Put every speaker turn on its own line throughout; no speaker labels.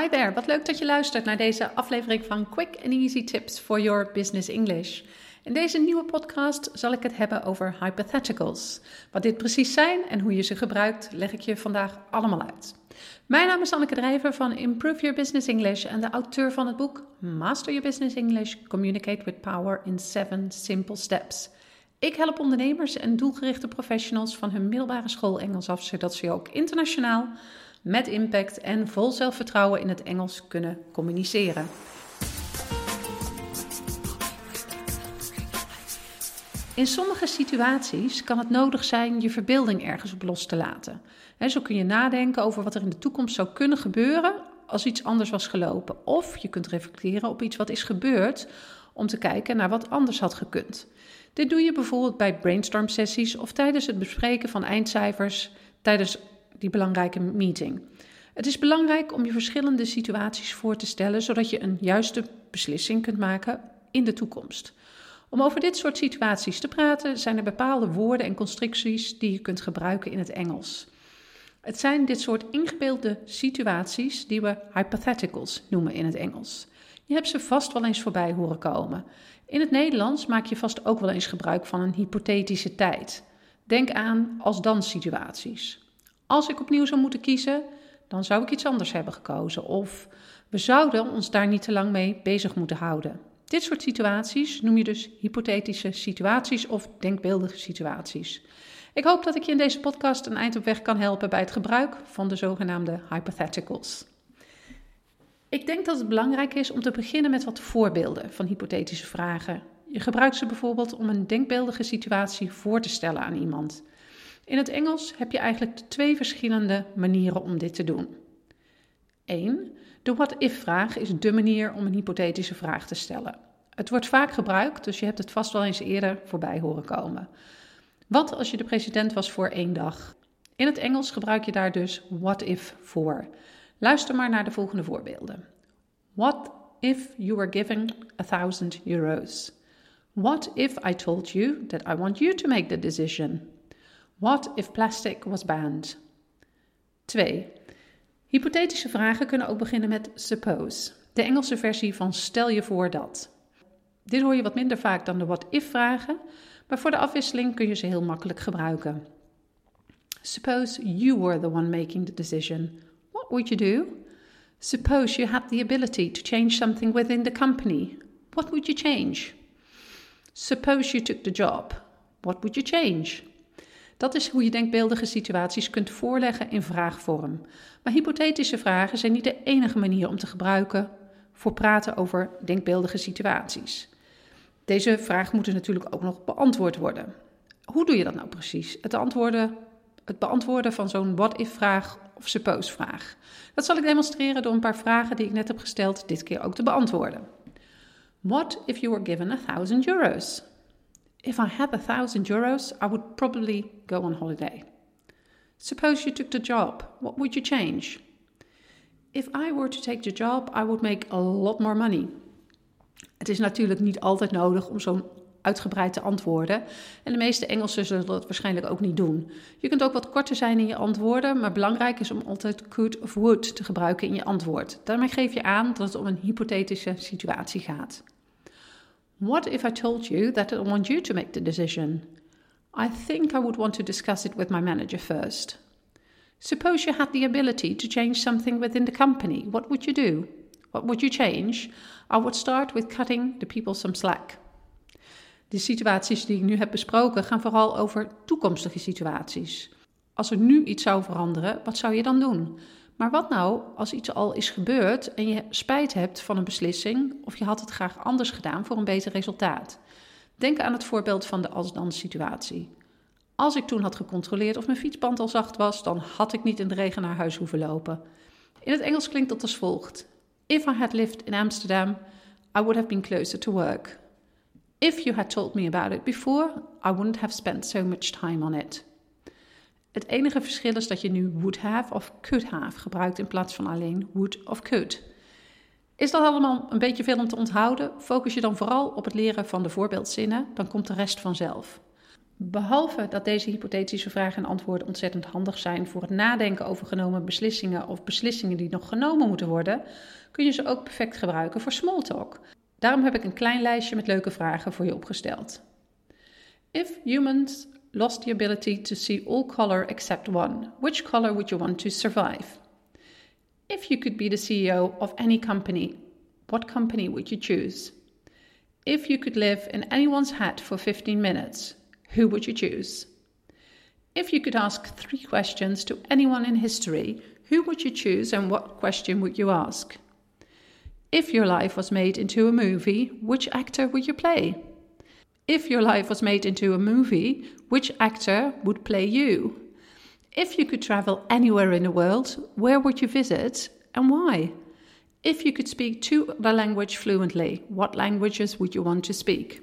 Hi there, wat leuk dat je luistert naar deze aflevering van Quick and Easy Tips for Your Business English. In deze nieuwe podcast zal ik het hebben over hypotheticals. Wat dit precies zijn en hoe je ze gebruikt, leg ik je vandaag allemaal uit. Mijn naam is Anneke Drijver van Improve Your Business English en de auteur van het boek Master Your Business English: Communicate with Power in 7 Simple Steps. Ik help ondernemers en doelgerichte professionals van hun middelbare school Engels af, zodat ze ook internationaal met impact en vol zelfvertrouwen in het Engels kunnen communiceren. In sommige situaties kan het nodig zijn je verbeelding ergens op los te laten. zo kun je nadenken over wat er in de toekomst zou kunnen gebeuren als iets anders was gelopen. Of je kunt reflecteren op iets wat is gebeurd om te kijken naar wat anders had gekund. Dit doe je bijvoorbeeld bij brainstorm sessies of tijdens het bespreken van eindcijfers tijdens die belangrijke meeting. Het is belangrijk om je verschillende situaties voor te stellen, zodat je een juiste beslissing kunt maken in de toekomst. Om over dit soort situaties te praten, zijn er bepaalde woorden en constructies die je kunt gebruiken in het Engels. Het zijn dit soort ingebeelde situaties die we hypotheticals noemen in het Engels. Je hebt ze vast wel eens voorbij horen komen. In het Nederlands maak je vast ook wel eens gebruik van een hypothetische tijd. Denk aan als dan situaties. Als ik opnieuw zou moeten kiezen, dan zou ik iets anders hebben gekozen. Of we zouden ons daar niet te lang mee bezig moeten houden. Dit soort situaties noem je dus hypothetische situaties of denkbeeldige situaties. Ik hoop dat ik je in deze podcast een eind op weg kan helpen bij het gebruik van de zogenaamde hypotheticals. Ik denk dat het belangrijk is om te beginnen met wat voorbeelden van hypothetische vragen. Je gebruikt ze bijvoorbeeld om een denkbeeldige situatie voor te stellen aan iemand. In het Engels heb je eigenlijk twee verschillende manieren om dit te doen. 1. De what-if-vraag is de manier om een hypothetische vraag te stellen. Het wordt vaak gebruikt, dus je hebt het vast wel eens eerder voorbij horen komen. Wat als je de president was voor één dag? In het Engels gebruik je daar dus what if voor. Luister maar naar de volgende voorbeelden. What if you were given a thousand euros? What if I told you that I want you to make the decision? What if plastic was banned? 2. Hypothetische vragen kunnen ook beginnen met suppose, de Engelse versie van stel je voor dat. Dit hoor je wat minder vaak dan de what if vragen, maar voor de afwisseling kun je ze heel makkelijk gebruiken. Suppose you were the one making the decision. What would you do? Suppose you had the ability to change something within the company. What would you change? Suppose you took the job. What would you change? Dat is hoe je denkbeeldige situaties kunt voorleggen in vraagvorm. Maar hypothetische vragen zijn niet de enige manier om te gebruiken voor praten over denkbeeldige situaties. Deze vraag moet dus natuurlijk ook nog beantwoord worden. Hoe doe je dat nou precies? Het, antwoorden, het beantwoorden van zo'n what-if-vraag of suppose-vraag. Dat zal ik demonstreren door een paar vragen die ik net heb gesteld dit keer ook te beantwoorden. What if you were given a thousand euros? If I had a thousand euros, I would probably go on holiday. Suppose you took the job, what would you change? If I were to take the job, I would make a lot more money. Het is natuurlijk niet altijd nodig om zo'n uitgebreid te antwoorden. En de meeste Engelsen zullen dat waarschijnlijk ook niet doen. Je kunt ook wat korter zijn in je antwoorden, maar belangrijk is om altijd could of would te gebruiken in je antwoord. Daarmee geef je aan dat het om een hypothetische situatie gaat. What if I told you that I want you to make the decision? I think I would want to discuss it with my manager first. Suppose you had the ability to change something within the company, what would you do? What would you change? I would start with cutting the people some slack. De situaties die ik nu heb besproken gaan vooral over toekomstige situaties. Als er nu iets zou veranderen, wat zou je dan doen? Maar wat nou als iets al is gebeurd en je spijt hebt van een beslissing of je had het graag anders gedaan voor een beter resultaat? Denk aan het voorbeeld van de als-dan situatie. Als ik toen had gecontroleerd of mijn fietsband al zacht was, dan had ik niet in de regen naar huis hoeven lopen. In het Engels klinkt dat als volgt: If I had lived in Amsterdam, I would have been closer to work. If you had told me about it before, I wouldn't have spent so much time on it. Het enige verschil is dat je nu would have of could have gebruikt in plaats van alleen would of could. Is dat allemaal een beetje veel om te onthouden? Focus je dan vooral op het leren van de voorbeeldzinnen, dan komt de rest vanzelf. Behalve dat deze hypothetische vragen en antwoorden ontzettend handig zijn voor het nadenken over genomen beslissingen of beslissingen die nog genomen moeten worden, kun je ze ook perfect gebruiken voor small talk. Daarom heb ik een klein lijstje met leuke vragen voor je opgesteld. If humans lost the ability to see all color except one, which color would you want to survive? If you could be the CEO of any company, what company would you choose? If you could live in anyone's hat for 15 minutes, who would you choose? If you could ask three questions to anyone in history, who would you choose and what question would you ask? If your life was made into a movie, which actor would you play? If your life was made into a movie, which actor would play you? If you could travel anywhere in the world, where would you visit and why? If you could speak two other language fluently, what languages would you want to speak?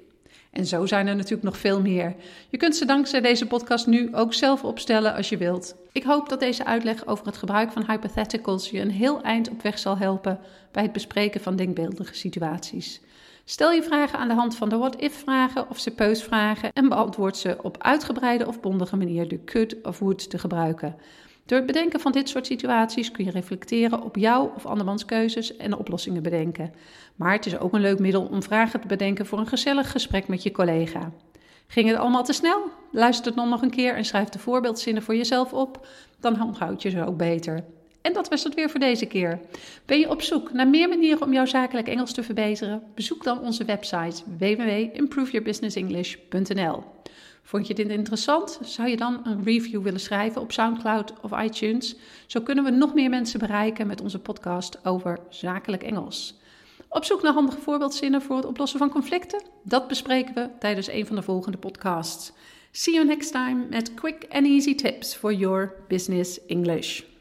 En zo zijn er natuurlijk nog veel meer. Je kunt ze dankzij deze podcast nu ook zelf opstellen als je wilt. Ik hoop dat deze uitleg over het gebruik van hypotheticals je een heel eind op weg zal helpen bij het bespreken van denkbeeldige situaties. Stel je vragen aan de hand van de what-if-vragen of suppose-vragen en beantwoord ze op uitgebreide of bondige manier de could of would te gebruiken. Door het bedenken van dit soort situaties kun je reflecteren op jouw of andermans keuzes en oplossingen bedenken. Maar het is ook een leuk middel om vragen te bedenken voor een gezellig gesprek met je collega. Ging het allemaal te snel? Luister het dan nog een keer en schrijf de voorbeeldzinnen voor jezelf op. Dan onthoud je ze ook beter. En dat was het weer voor deze keer. Ben je op zoek naar meer manieren om jouw zakelijk Engels te verbeteren? Bezoek dan onze website www.improveyourbusinessenglish.nl. Vond je dit interessant? Zou je dan een review willen schrijven op SoundCloud of iTunes? Zo kunnen we nog meer mensen bereiken met onze podcast over zakelijk Engels. Op zoek naar handige voorbeeldzinnen voor het oplossen van conflicten? Dat bespreken we tijdens een van de volgende podcasts. See you next time met quick and easy tips for your business English.